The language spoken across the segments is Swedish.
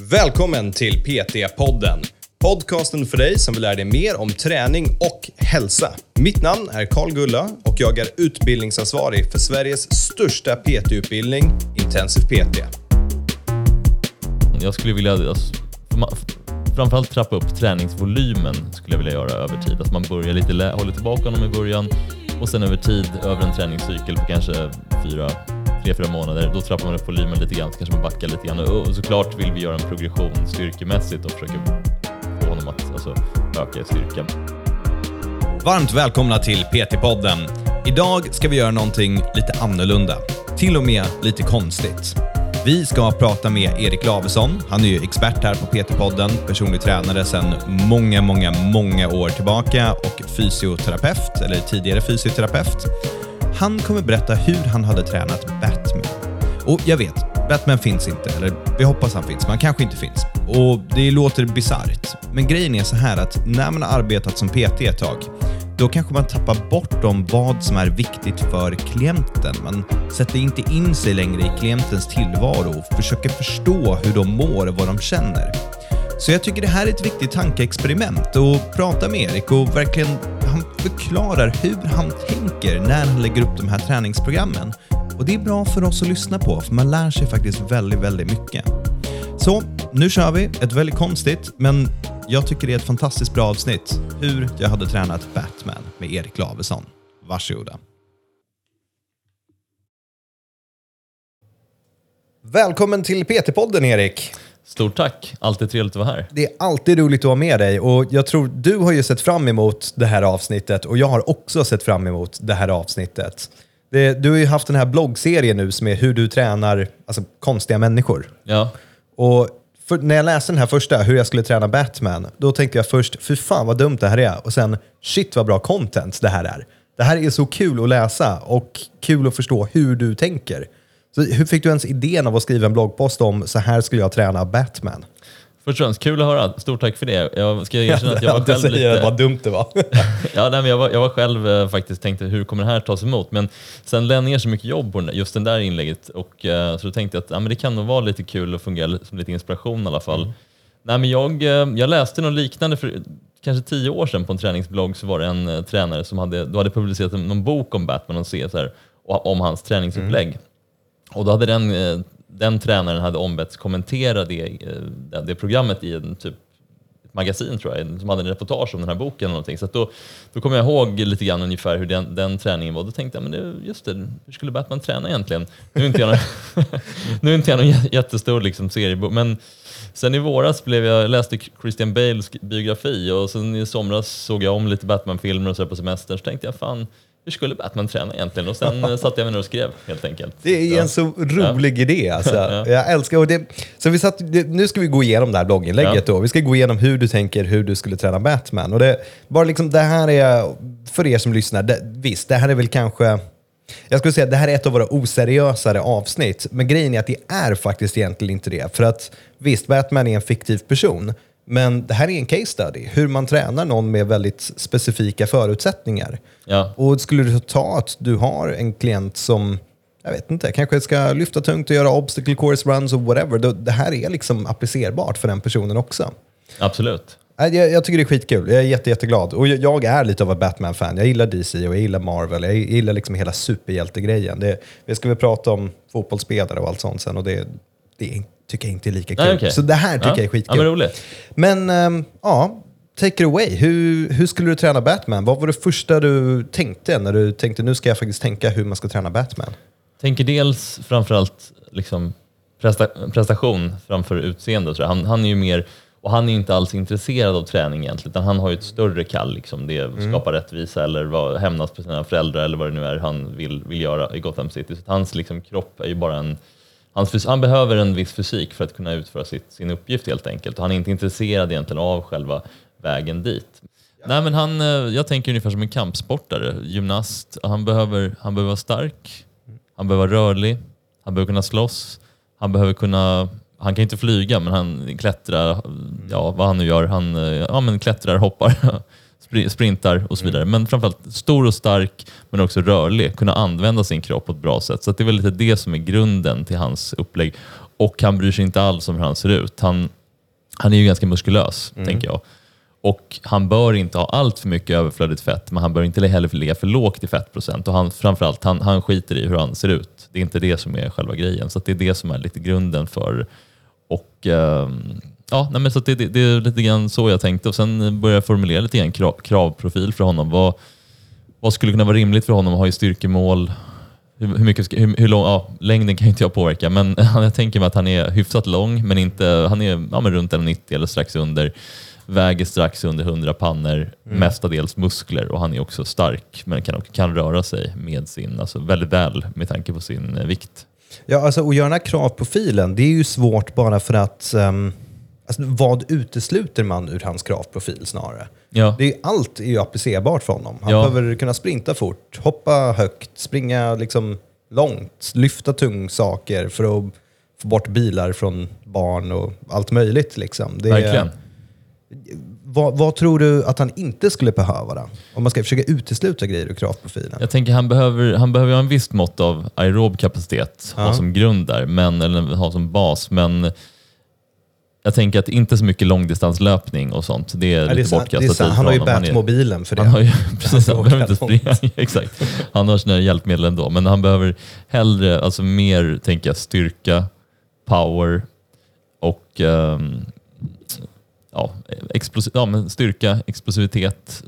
Välkommen till PT-podden. Podcasten för dig som vill lära dig mer om träning och hälsa. Mitt namn är Karl Gulla och jag är utbildningsansvarig för Sveriges största PT-utbildning, Intensiv PT. Jag skulle vilja alltså, framförallt trappa upp träningsvolymen skulle jag vilja göra över tid. Att man börjar lite, håller tillbaka honom i början och sen över tid, över en träningscykel på kanske fyra, tre, fyra månader, då trappar man upp volymen lite grann, så kanske man backar lite grann. Och såklart vill vi göra en progression styrkemässigt och försöka få honom att alltså, öka i styrka. Varmt välkomna till PT-podden. Idag ska vi göra någonting lite annorlunda. Till och med lite konstigt. Vi ska prata med Erik Lavesson. Han är ju expert här på PT-podden, personlig tränare sedan många, många, många år tillbaka och fysioterapeut, eller tidigare fysioterapeut. Han kommer berätta hur han hade tränat Batman. Och jag vet, Batman finns inte, eller vi hoppas han finns, men han kanske inte finns. Och det låter bisarrt. Men grejen är så här att när man har arbetat som PT ett tag, då kanske man tappar bort om vad som är viktigt för klienten. Man sätter inte in sig längre i klientens tillvaro och försöker förstå hur de mår och vad de känner. Så jag tycker det här är ett viktigt tankeexperiment och prata med Erik och verkligen han förklarar hur han tänker när han lägger upp de här träningsprogrammen. Och det är bra för oss att lyssna på för man lär sig faktiskt väldigt, väldigt mycket. Så nu kör vi ett väldigt konstigt men jag tycker det är ett fantastiskt bra avsnitt. Hur jag hade tränat Batman med Erik Lavesson. Varsågoda. Välkommen till PT-podden Erik. Stort tack, alltid trevligt att vara här. Det är alltid roligt att vara med dig och jag tror du har ju sett fram emot det här avsnittet och jag har också sett fram emot det här avsnittet. Det, du har ju haft den här bloggserien nu som är hur du tränar alltså, konstiga människor. Ja. Och för när jag läste den här första, hur jag skulle träna Batman, då tänkte jag först, fy fan vad dumt det här är. Och sen, shit vad bra content det här är. Det här är så kul att läsa och kul att förstå hur du tänker. Så hur fick du ens idén av att skriva en bloggpost om så här skulle jag träna Batman? Först och främst, kul att höra. Stort tack för det. Jag ska erkänna att jag var själv lite... vad dumt det var. ja, nej, men jag, var, jag var själv eh, faktiskt tänkte, hur kommer det här tas emot? Men sen lade jag ner så mycket jobb på just det där inlägget och uh, så tänkte jag att ja, men det kan nog vara lite kul och fungera som lite inspiration i alla fall. Mm. Nej, men jag, uh, jag läste något liknande för kanske tio år sedan på en träningsblogg så var det en uh, tränare som hade, då hade publicerat någon bok om Batman och se så här, om hans träningsupplägg. Mm. Och då hade den eh, den tränaren hade ombetts kommentera det, eh, det programmet i en typ magasin tror jag, som hade en reportage om den här boken. Eller någonting. Så då, då kommer jag ihåg lite grann ungefär hur den, den träningen var. Då tänkte jag, men det, just det, hur skulle Batman träna egentligen? Nu är inte jag någon, nu är inte jag någon jättestor liksom, seriebok, men sen i våras blev jag, läste Christian Bales biografi och sen i somras såg jag om lite Batman-filmer och så på semestern. Så tänkte jag, fan, hur skulle Batman träna egentligen? Och sen eh, satte jag mig ner och skrev helt enkelt. Det är en så rolig ja. idé alltså. ja. Jag älskar och det. Så vi satt, nu ska vi gå igenom det här blogginlägget ja. då. Vi ska gå igenom hur du tänker, hur du skulle träna Batman. Och det, bara liksom, det här är, för er som lyssnar, det, visst, det här är väl kanske jag skulle säga att det här är ett av våra oseriösare avsnitt, men grejen är att det är faktiskt egentligen inte det. För att visst, Batman är en fiktiv person, men det här är en case study, hur man tränar någon med väldigt specifika förutsättningar. Ja. Och skulle du ta att du har en klient som, jag vet inte, kanske ska lyfta tungt och göra obstacle course runs och whatever. Det här är liksom applicerbart för den personen också. Absolut. Jag, jag tycker det är skitkul. Jag är jätte, jätteglad. Och jag, jag är lite av ett Batman-fan. Jag gillar DC och jag gillar Marvel. Jag gillar liksom hela superhjältegrejen. Det, vi ska väl prata om fotbollsspelare och allt sånt sen. Och det, det är tycker jag inte är lika kul. Nej, okay. Så det här tycker ja. jag är skitkul. Ja, men roligt. Men um, ja, take it away. Hur, hur skulle du träna Batman? Vad var det första du tänkte när du tänkte nu ska jag faktiskt tänka hur man ska träna Batman? Tänker dels framförallt liksom presta, prestation framför utseende. Tror jag. Han, han är ju mer och han är inte alls intresserad av träning egentligen, utan han har ju ett större kall. Liksom. Det är att mm. skapa rättvisa eller vad, hämnas på sina föräldrar eller vad det nu är han vill, vill göra i Gotham City. Så hans liksom, kropp är ju bara en Hans, han behöver en viss fysik för att kunna utföra sitt, sin uppgift helt enkelt. Och han är inte intresserad egentligen av själva vägen dit. Nej, men han, eh, jag tänker ungefär som en kampsportare, gymnast. Han behöver, han behöver vara stark, han behöver vara rörlig, han behöver kunna slåss, han behöver kunna han kan inte flyga men han klättrar, ja vad han nu gör, han eh, ja, men klättrar, hoppar, sprintar och så vidare. Mm. Men framförallt stor och stark, men också rörlig. Kunna använda sin kropp på ett bra sätt. Så det är väl lite det som är grunden till hans upplägg. och han bryr sig inte alls om hur han ser ut. Han, han är ju ganska muskulös, tänker jag. Och han bör inte ha allt för mycket överflödigt fett, men han bör inte heller ligga för lågt i fettprocent. Och han, framförallt, han, han skiter i hur han ser ut. Det är inte det som är själva grejen. Så det är det som är lite grunden för... Och, ehm, ja, nej, men så det, det, det är lite grann så jag tänkte. Och sen började jag formulera lite grann krav, kravprofil för honom. Vad, vad skulle kunna vara rimligt för honom att ha i styrkemål? Hur, hur mycket, hur, hur lång, ja, längden kan ju inte jag påverka, men jag tänker mig att han är hyfsat lång, men inte, han är ja, men runt 1,90 eller strax under. Väger strax under 100 pannor, mestadels muskler och han är också stark, men kan, kan röra sig med sin, alltså väldigt väl med tanke på sin eh, vikt. Ja, alltså att göra den här kravprofilen, det är ju svårt bara för att... ehm, alltså, vad utesluter man ur hans kravprofil snarare? Ja, Det är, allt är ju applicerbart för honom. Han Ja. behöver kunna sprinta fort, hoppa högt, springa liksom långt, lyfta tung saker för att få bort bilar från barn och allt möjligt. Liksom. Det verkligen. Vad, vad tror du att han inte skulle behöva då? Om man ska försöka utesluta grejer ur kravprofilen. Jag tänker han behöver, han behöver ha en viss mått av aerob kapacitet, ha Ja. som grund där, men, eller ha som bas. Men jag tänker att inte så mycket långdistanslöpning och sånt. Det är Ja, lite bortkastat Han för har ju honom. Han är- Bat-mobilen för det. Han har ju, precis, han behöver inte springa. Exakt. Han har sina hjälpmedel ändå, men han behöver hellre, alltså mer, tänker jag, styrka, power och ehm, ja, explos- ja, men styrka, explosivitet,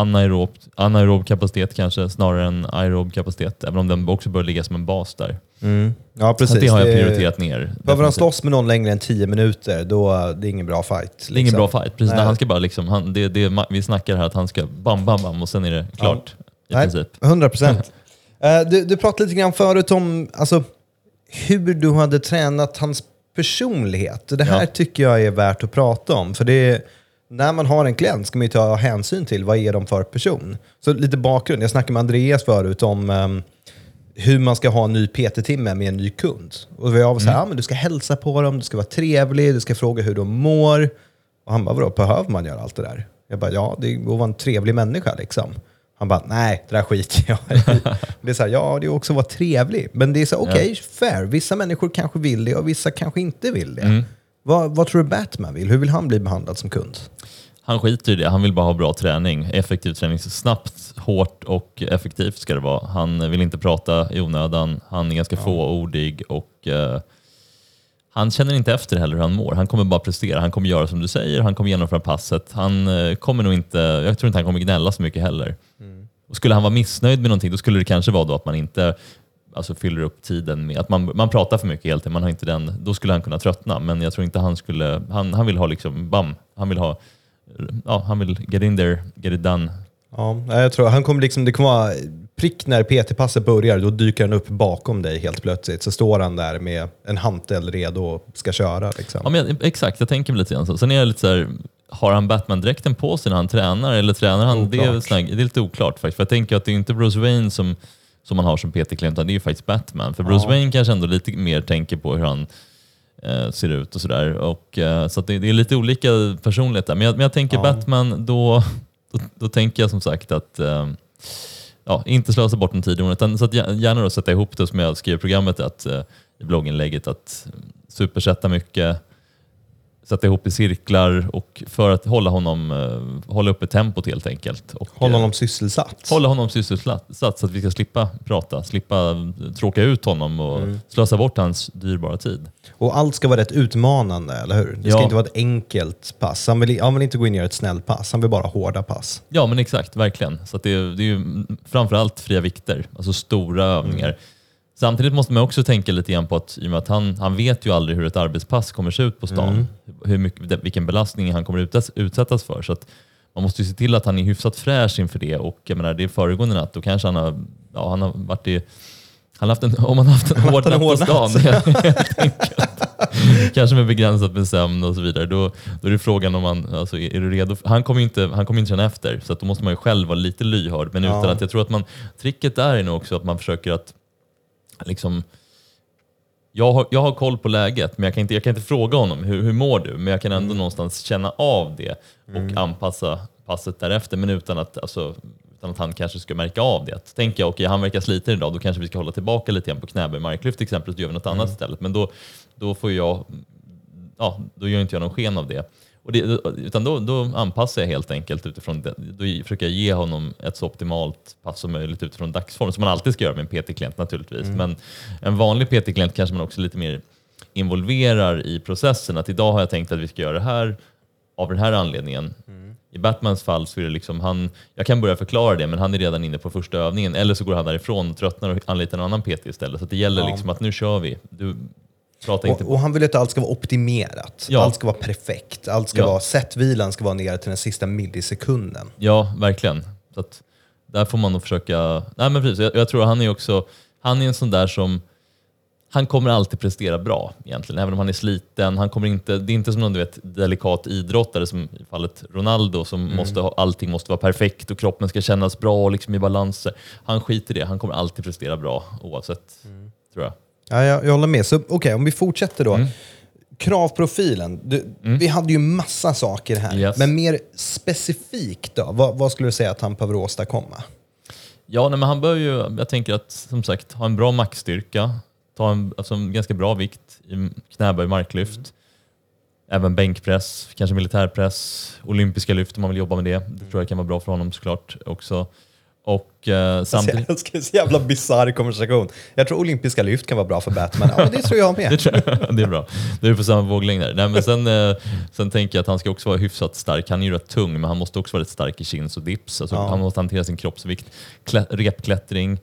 anaerob, anaerob kapacitet kanske snarare än aerob kapacitet, även om den också bör ligga som en bas där. Mm. Ja, Så precis. att det har jag Det- prioriterat ner. Behöver han slåss med någon längre än 10 minuter, då det är ingen bra fight. Det är ingen liksom. bra fight. Precis, Nej. han ska bara liksom, han, det, det, vi snackar här att han ska bam, bam, bam och sen är det klart. I Nej, princip. 100 procent. Eh, du, du pratade lite grann förut om alltså, hur du hade tränat hans personlighet. Det här Ja. tycker jag är värt att prata om. För det när man har en klient ska man ju ta hänsyn till vad är de för person. Så lite bakgrund. Jag snackade med Andreas förut om ehm, hur man ska ha en ny PT-timme med en ny kund. Och jag var så här, Mm. ja, men du ska hälsa på dem, du ska vara trevlig, du ska fråga hur de mår. Och han bara, vadå, behöver man göra allt det där? Jag bara, ja, det är att vara en trevlig människa liksom. Han bara, nej, det där skiter jag i. Det är så här, ja, det är också att vara trevlig. Men det är så okej, fair. Vissa människor kanske vill det och vissa kanske inte vill det. Mm. Vad, vad tror du Batman vill? Hur vill han bli behandlad som kund? Han skiter i det. Han vill bara ha bra träning. Effektiv träning. Så snabbt, hårt och effektivt ska det vara. Han vill inte prata i onödan. Han är ganska fåordig och eh, han känner inte efter heller hur han mår. Han kommer bara prestera. Han kommer göra som du säger. Han kommer genomföra passet. Han eh, kommer nog inte, jag tror inte han kommer gnälla så mycket heller. Och skulle han vara missnöjd med någonting, då skulle det kanske vara då att man inte alltså, fyller upp tiden med att man, man pratar för mycket helt. Man har inte den, då skulle han kunna tröttna. Men jag tror inte han skulle, han, han vill ha liksom, bam, han vill ha ja, han vill get in there, get it done. Ja, jag tror han kommer liksom, det kommer vara prick när PT-passet börjar, då dyker han upp bakom dig helt plötsligt. Så står han där med en hantel redo och ska köra. Liksom. Ja, men, exakt, jag tänker väl lite grann så. Sen är jag lite så här, har han Batman-dräkten på sig när han tränar eller tränar han? Det är, det är lite oklart faktiskt. För jag tänker att det är inte Bruce Wayne som, som man har som PT-klient, utan det är ju faktiskt Batman. För Bruce Ja. Wayne kanske ändå lite mer tänker på hur han eh, ser ut och sådär. Och, eh, så det, det är lite olika personligheter. Men jag, men jag tänker Ja. Batman, då, då, då tänker jag som sagt att eh, ja, inte slösa bort en tid, utan så att gär- gärna då sätta ihop det som jag skrev i programmet att, eh, i blogginlägget, att supersätta mycket, sätta ihop i cirklar och för att hålla honom, eh, hålla uppe tempot helt enkelt. Och, Håll eh, honom sysselsatt. hålla honom sysselsatt så att vi ska slippa prata, slippa tråka ut honom och Mm. slösa bort hans dyrbara tid. Och allt ska vara rätt utmanande, eller hur? Det ska Ja. inte vara ett enkelt pass. Han vill, han vill inte gå in och göra ett snällt pass, han vill bara hårda pass. Ja men exakt, verkligen. Så det, är, det är ju framförallt fria vikter, alltså stora övningar. Samtidigt måste man också tänka lite grann på att, i och med att han, han vet ju aldrig hur ett arbetspass kommer se ut på stan, hur mycket, vilken belastning han kommer utsättas, utsättas för. Så att man måste ju se till att han är hyfsat fräsch inför det och jag menar, det är föregående natt, då kanske han har, ja, han har varit i han har haft en, om han har haft en hård natt på stan, helt enkelt. kanske med begränsat med sömn och så vidare, då, då är det frågan om man, alltså, är, är du redo? Han kommer inte, han kommer inte känna efter, så att då måste man ju själv vara lite lyhörd. Men utan Ja. att jag tror att man, tricket där är nog också att man försöker att liksom jag har, jag har koll på läget, men jag kan inte, jag kan inte fråga honom hur, hur mår du? Men jag kan ändå någonstans känna av det och anpassa passet därefter, men utan att alltså, utan att han kanske ska märka av det. Tänker jag, okej han verkar sliten idag, då kanske vi ska hålla tillbaka lite grann på knäböj marklyft exempel, så gör vi något annat istället. Men då, då får jag, ja, då gör inte jag någon sken av det. Och det, utan då, då anpassar jag helt enkelt utifrån det. Då försöker jag ge honom ett så optimalt pass som möjligt utifrån dagsform, som man alltid ska göra med en PT-klient naturligtvis. Men en vanlig PT-klient kanske man också lite mer involverar i processen. Att idag har jag tänkt att vi ska göra det här av den här anledningen. I Batmans fall så är det liksom han, jag kan börja förklara det, men han är redan inne på första övningen. Eller så går han därifrån, tröttnar och anlitar en annan PT istället. Så det gäller Ja. liksom att nu kör vi. Du pratar inte Och, och han vill att allt ska vara optimerat. Ja. Allt ska vara perfekt. Allt ska Ja. vara, sättvilan ska vara nere till den sista millisekunden. Ja, verkligen. Så att där får man nog försöka... Nej, men precis. Jag, jag tror han är också... Han är en sån där som... Han kommer alltid prestera bra egentligen, även om han är sliten. Han kommer inte, det är inte som någon du vet, delikat idrottare som i fallet Ronaldo som måste ha, allting måste vara perfekt och kroppen ska kännas bra och liksom i balans. Han skiter i det. Han kommer alltid prestera bra oavsett, tror jag. Ja, jag, jag håller med. Så okej, om vi fortsätter då. Mm. Kravprofilen. Du, Vi hade ju massa saker här. Yes. Men mer specifikt då? Vad, vad skulle du säga att han behöver åstadkomma? Ja, nej, men han bör ju, jag tänker att som sagt, ha en bra maxstyrka, ta en, alltså en ganska bra vikt i knäböj, marklyft, även bänkpress, kanske militärpress, olympiska lyft om man vill jobba med det. Det tror jag kan vara bra för honom såklart också. Och eh, samtidigt... Jag älskar så jävla bisarr konversation. Jag tror olympiska lyft kan vara bra för Batman. Ja, det tror jag Det, med. tror jag, det är bra. Du är på samma våglängd där. Nej, men sen, eh, sen tänker jag att han ska också vara hyfsat stark. Han är ju rätt tung, men han måste också vara rätt stark i chins och dips. Alltså, Ja. Han måste hantera sin kroppsvikt. Klä, repklättring,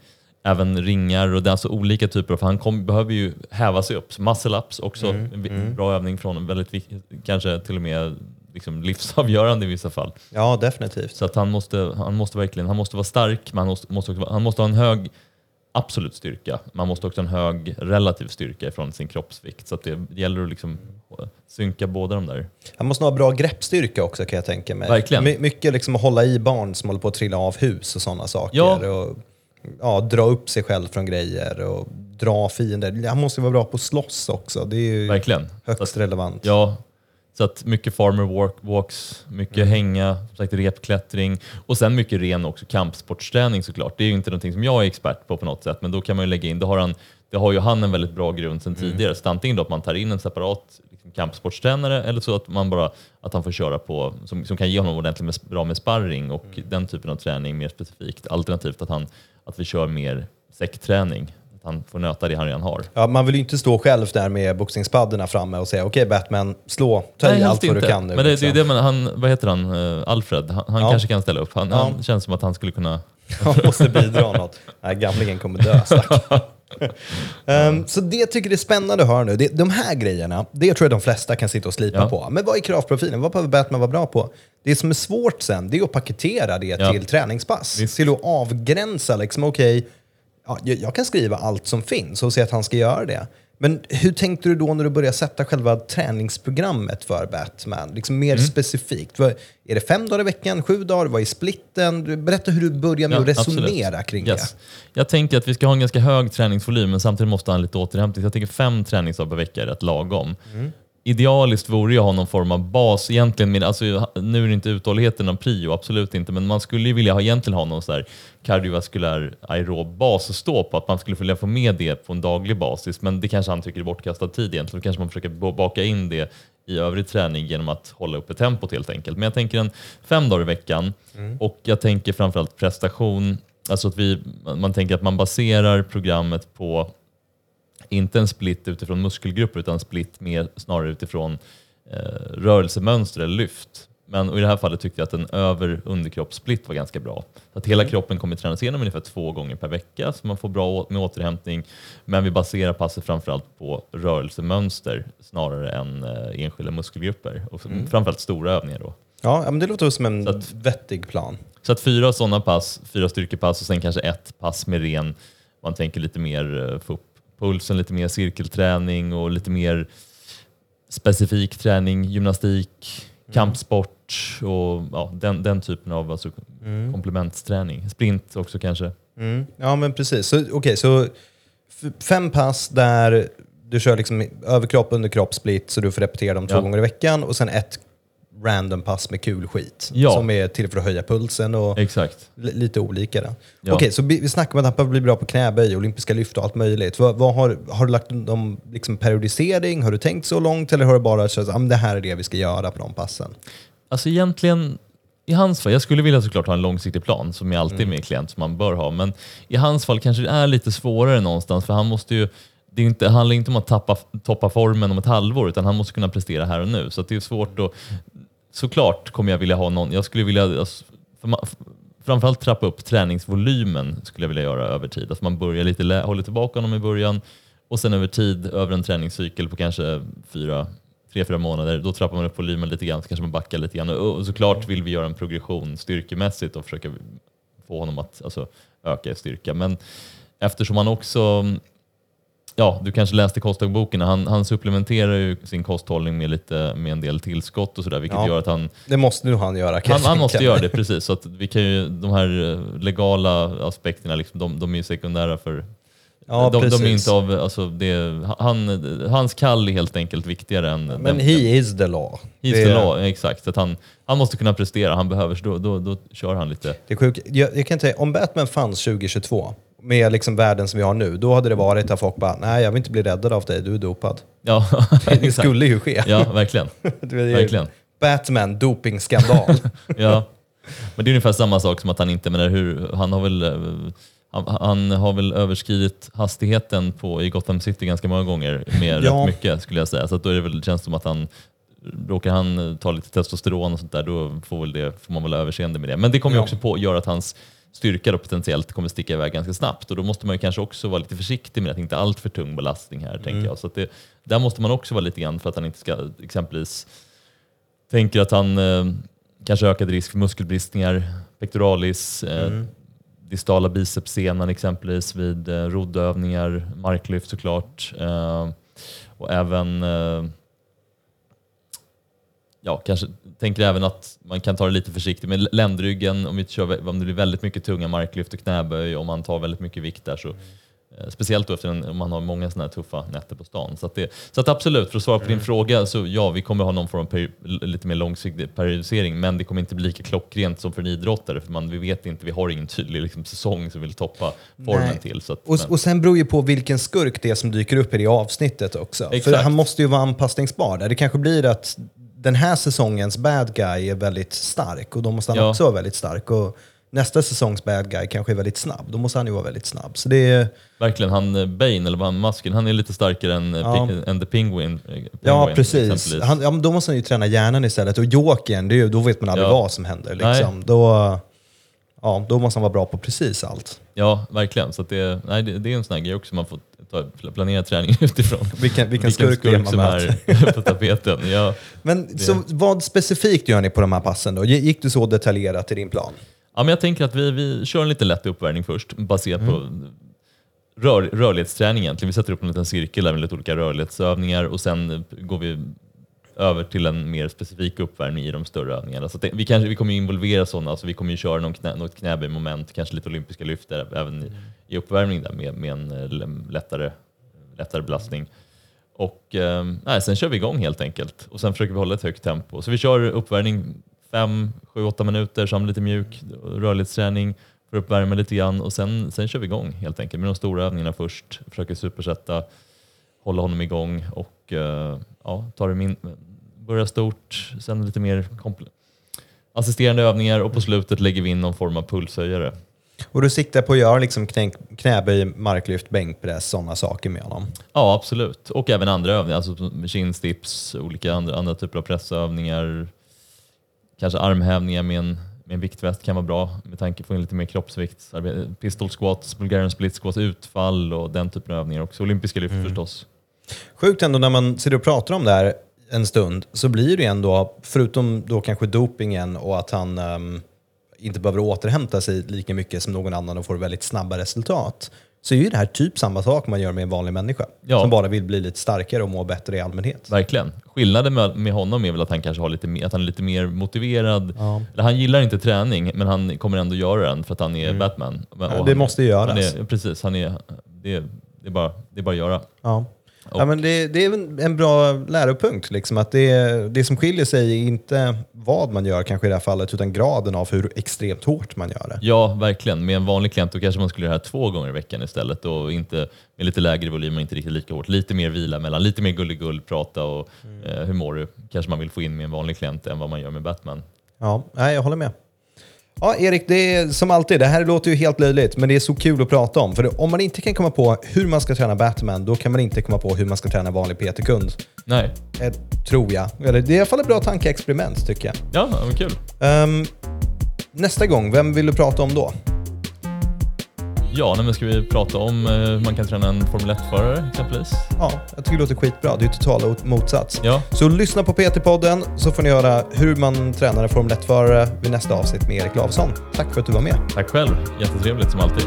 även ringar. Och det är alltså olika typer. av- För han kom, behöver ju häva sig upp. Muscle ups också, en vi- bra övning från honom. Väldigt kanske till och med liksom livsavgörande i vissa fall. Ja, definitivt. Så att han måste, han måste verkligen han måste vara stark, men han måste, måste också, han måste ha en hög absolut styrka. Man måste också ha en hög relativ styrka ifrån sin kroppsvikt. Så att det gäller att liksom synka båda de där. Han måste ha bra greppstyrka också kan jag tänka mig. Verkligen. My, mycket liksom att hålla i barn som håller på att trilla av hus och sådana saker. Ja. Och, ja, dra upp sig själv från grejer och dra fiender. Han måste vara bra på att slåss också. Det är ju Verkligen. Högst att, relevant. ja, så att mycket farmer walk, walks, mycket Mm. hänga, som sagt repklättring och sen mycket ren också kampsportsträning såklart. Det är ju inte någonting som jag är expert på på något sätt, men då kan man ju lägga in, då har han, det har ju han en väldigt bra grund sedan Mm. tidigare. Så antingen då att man tar in en separat liksom, kampsportstränare eller så att man bara att han får köra på, som, som kan ge honom ordentligt med, bra med sparring och Mm. den typen av träning mer specifikt. Alternativt att, han, att vi kör mer säckträning, han får nöta det han redan har. Ja, man vill ju inte stå själv där med boxningspadderna framme och säga okej Batman, slå, ta i helst allt vad du kan nu. Men det, liksom. det är det man, han, vad heter han, Eh, Alfred, han, han Ja. kanske kan ställa upp. Han, Ja. han känns som att han skulle kunna... Han måste bidra något. Nej, gamlingen kommer dö. Ehm, så det jag tycker det är spännande att höra nu, det, de här grejerna, det tror jag de flesta kan sitta och slipa Ja. på. Men vad är kravprofilen? Vad behöver Batman vara bra på? Det som är svårt sen, det är att paketera det till träningspass. Visst. Till att avgränsa, liksom okej, ja, jag, kan skriva allt som finns och säga att han ska göra det. Men hur tänkte du då när du började sätta själva träningsprogrammet för Batman? Liksom mer Mm. specifikt. Är det fem dagar i veckan, sju dagar? Vad är splitten? Berätta hur du börjar med Ja, att resonera absolut. kring Yes. Jag tänker att vi ska ha en ganska hög träningsvolym men samtidigt måste han ha lite återhämtning. Så jag tänker fem träningsdagar per vecka är rätt lagom. Mm. Idealiskt vore ju att ha någon form av bas. Egentligen med, alltså, nu är det inte uthålligheten av prio, absolut inte, men man skulle ju vilja ha, egentligen ha någon så här kardiovaskulär aerob bas att stå på, att man skulle vilja få med det på en daglig basis. Men det kanske han tycker är bortkastad tid egentligen. Då kanske man försöker baka in det i övrig träning genom att hålla uppe tempot helt enkelt. Men jag tänker en fem dagar i veckan och jag tänker framförallt prestation. Alltså att vi, man tänker att man baserar programmet på inte en split utifrån muskelgrupper utan split mer snarare utifrån eh, rörelsemönster eller lyft. Men i det här fallet tyckte jag att en över underkroppssplit var ganska bra. Så att hela kroppen kommer tränas igenom ungefär två gånger per vecka så man får bra med återhämtning. Men vi baserar passet framförallt på rörelsemönster snarare än eh, enskilda muskelgrupper och så- framförallt stora övningar då. Ja, men det låter som en att- vettig plan. Så att fyra sådana pass, fyra styrkepass och sen kanske ett pass med ren, man tänker lite mer eh, få upp pulsen, lite mer cirkelträning och lite mer specifik träning, gymnastik, kampsport och ja, den, den typen av alltså, komplementsträning. Sprint också kanske. Mm. Ja, men precis. Så, okej, så fem pass där du kör liksom överkropp, underkropp, split, så du får repetera dem två Ja. gånger i veckan och sen ett random pass med kul skit. Ja. Som är till för att höja pulsen och Exakt. li- lite olika. då. Ja. Okej, så vi vi snackar om att han behöver bli bra på knäböj, olympiska lyft och allt möjligt. Vad, vad har, har du lagt om liksom periodisering? Har du tänkt så långt eller har du bara sagt att det här är det vi ska göra på de passen? Alltså egentligen, i hans fall, jag skulle vilja såklart ha en långsiktig plan som är alltid med klient som man bör ha, men i hans fall kanske det är lite svårare någonstans för han måste ju det är inte, handlar inte om att tappa, toppa formen om ett halvår utan han måste kunna prestera här och nu. Så det är svårt att... Såklart kommer jag vilja ha någon, jag skulle vilja alltså, framförallt trappa upp träningsvolymen skulle jag vilja göra över tid. Att man börjar lite, håller tillbaka honom i början och sen över tid, över en träningscykel på kanske fyra, tre, fyra månader, då trappar man upp volymen lite grann, så kanske man backar lite grann. Och och såklart vill vi göra en progression styrkemässigt och försöka få honom att alltså, öka i styrka. Men eftersom han också, ja du kanske läste kostdagboken, han, han supplementerar ju sin kosthållning med, lite, med en del tillskott och sådär, vilket Ja. gör att han Det måste nu han göra. han, han måste göra det, precis. Så att vi kan ju, de här eh, legala aspekterna, liksom, de, de är ju sekundära för... Ja, de, de är inte av, alltså det, han, hans kall är helt enkelt viktigare än... Men den- he is the law. He's det, the law, exakt. Att han, han måste kunna prestera, han behöver, så då, då, då kör han lite. Det är sjukt. Jag, jag kan säga, om Batman fanns 2022, med liksom världen som vi har nu, då hade det varit att folk bara, nej jag vill inte bli räddad av dig, du är dopad. Ja, Det skulle ju ske. Ja, verkligen. Verkligen. Batman, dopingskandal. Ja. Men det är ungefär samma sak som att han inte, menar hur, han har väl eh, han, han har väl överskridit hastigheten på, i Gotham City ganska många gånger med Ja. rätt mycket skulle jag säga. Så då är det väl, känns det som att han Råkar han ta lite testosteron och sånt där, då får, väl det, får man väl överseende med det. Men det kommer ju Ja. också på göra att hans styrka då potentiellt kommer sticka iväg ganska snabbt och då måste man ju kanske också vara lite försiktig med att inte allt för tung belastning här, tänker jag. Så det, där måste man också vara lite grann för att han inte ska exempelvis tänker att han eh, kanske ökad risk för muskelbristningar, pectoralis, eh, distala bicepssenan exempelvis vid eh, roddövningar, marklyft såklart. Eh, och även eh, Ja, kanske tänker även att man kan ta det lite försiktigt med ländryggen om, vi kör, om det blir väldigt mycket tunga marklyft och knäböj, om man tar väldigt mycket vikt där så eh, Speciellt då efter en, om man har många sådana här tuffa nätter på stan. Så att, det, så att absolut, för att svara på din fråga, så ja, vi kommer ha någon form av peri, lite mer långsiktig periodisering, men det kommer inte bli lika klockrent som för en idrottare, för man, vi vet inte, vi har ingen tydlig liksom, säsong som vill toppa formen Nej. till. Så att, Och, men- och sen beror ju på vilken skurk det är som dyker upp i det avsnittet också. För Exakt. han måste ju vara anpassningsbar där. Det kanske blir att den här säsongens bad guy är väldigt stark och då måste han Ja. också vara väldigt stark. Och nästa säsongs bad guy kanske är väldigt snabb. Då måste han ju vara väldigt snabb. Så det är, Verkligen, han eh, Bane, eller vad han masken, han är lite starkare än, eh, Ja. Än The Penguin. eh, ja, Penguin, precis. exempelvis. Han, ja, då måste han ju träna hjärnan istället. Och Jokern, då vet man aldrig Ja. vad som händer. Liksom. Då, ja, då måste han vara bra på precis allt. Ja, verkligen. Så det, nej, det, det är en sån här grej också, man får ta, planera träningen utifrån. Vilken, vilken, skurk, det är man som är på tapeten. Ja. Men så, vad specifikt gör ni på de här passen då? Gick du så detaljerat i din plan? Ja, men jag tänker att vi, vi kör en lite lätt uppvärmning först, baserat Mm. på rör, rörlighetsträning egentligen. Vi sätter upp en liten cirkel där med lite olika rörlighetsövningar och sen går vi över till en mer specifik uppvärmning i de större övningarna. Så det, vi, kanske, vi kommer involvera sådana, alltså vi kommer ju köra någon knä, något knäböjmoment, kanske lite olympiska lyft där, även i, i uppvärmning där med, med en eh, lättare, lättare belastning. Och eh, sen kör vi igång helt enkelt och sen försöker vi hålla ett högt tempo. Så vi kör uppvärmning 5, 7, 8 minuter, samlar lite mjuk rörlighetsträning för att uppvärma lite grann och sen, sen kör vi igång helt enkelt med de stora övningarna först. Försöker supersätta, hålla honom igång och eh, ja, tar det min, börja stort, sen lite mer assisterande övningar och på slutet lägger vi in någon form av pulshöjare. Och du siktar på att göra liksom knä, knäböj, marklyft, bänkpress, sådana saker med honom? Ja, absolut. Och även andra övningar, alltså kinstips, olika andra, andra typer av pressövningar. Kanske armhävningar med en, med en viktväst kan vara bra med tanke på att få in lite mer kroppsvikt. Pistol squats, Bulgarian split squats, utfall och den typen av övningar också. Olympiska lyft förstås. Sjukt ändå när man sitter och pratar om det här en stund så blir det ju ändå, förutom då kanske dopingen och att han ehm, inte behöver återhämta sig lika mycket som någon annan och får väldigt snabba resultat, så är ju det här typ samma sak man gör med en vanlig människa Ja. som bara vill bli lite starkare och må bättre i allmänhet. Verkligen. Skillnaden med, med honom är väl att han kanske har lite mer, att han är lite mer motiverad. Ja. Eller han gillar inte träning, men han kommer ändå göra den för att han är Batman. Och Ja, han det är- måste göras. Han är, precis, han är, det, är, det, är bara, det är bara att göra. Ja. Ja, men det, det är en, bra läropunkt. Liksom, att det, det som skiljer sig är inte vad man gör kanske i det här fallet, utan graden av hur extremt hårt man gör det. Ja, verkligen. Med en vanlig klient då kanske man skulle göra det här två gånger i veckan istället och inte med lite lägre volym och inte riktigt lika hårt. Lite mer vila mellan, lite mer gulligull, prata och eh, hur mår du? Kanske man vill få in med en vanlig klient än vad man gör med Batman. Ja, nej, jag håller med. Ja, Erik, det är som alltid, det här låter ju helt löjligt, men det är så kul att prata om. För om man inte kan komma på hur man ska träna Batman, då kan man inte komma på hur man ska träna vanlig PT-kund. Nej, Eh, tror jag. Eller det är i alla fall ett bra tankeexperiment, tycker jag. ja, men kul. Ehm, nästa gång, vem vill du prata om då? Ja, men ska vi prata om eh, hur man kan träna en Formel 1-förare exempelvis? Ja, jag tycker det låter skitbra. Det är ju total motsats. Ja, Så lyssna på PT-podden så får ni höra hur man tränar en Formel 1-förare vid nästa avsnitt med Erik Lavsson. Tack för att du var med. tack själv. Jättetrevligt som alltid.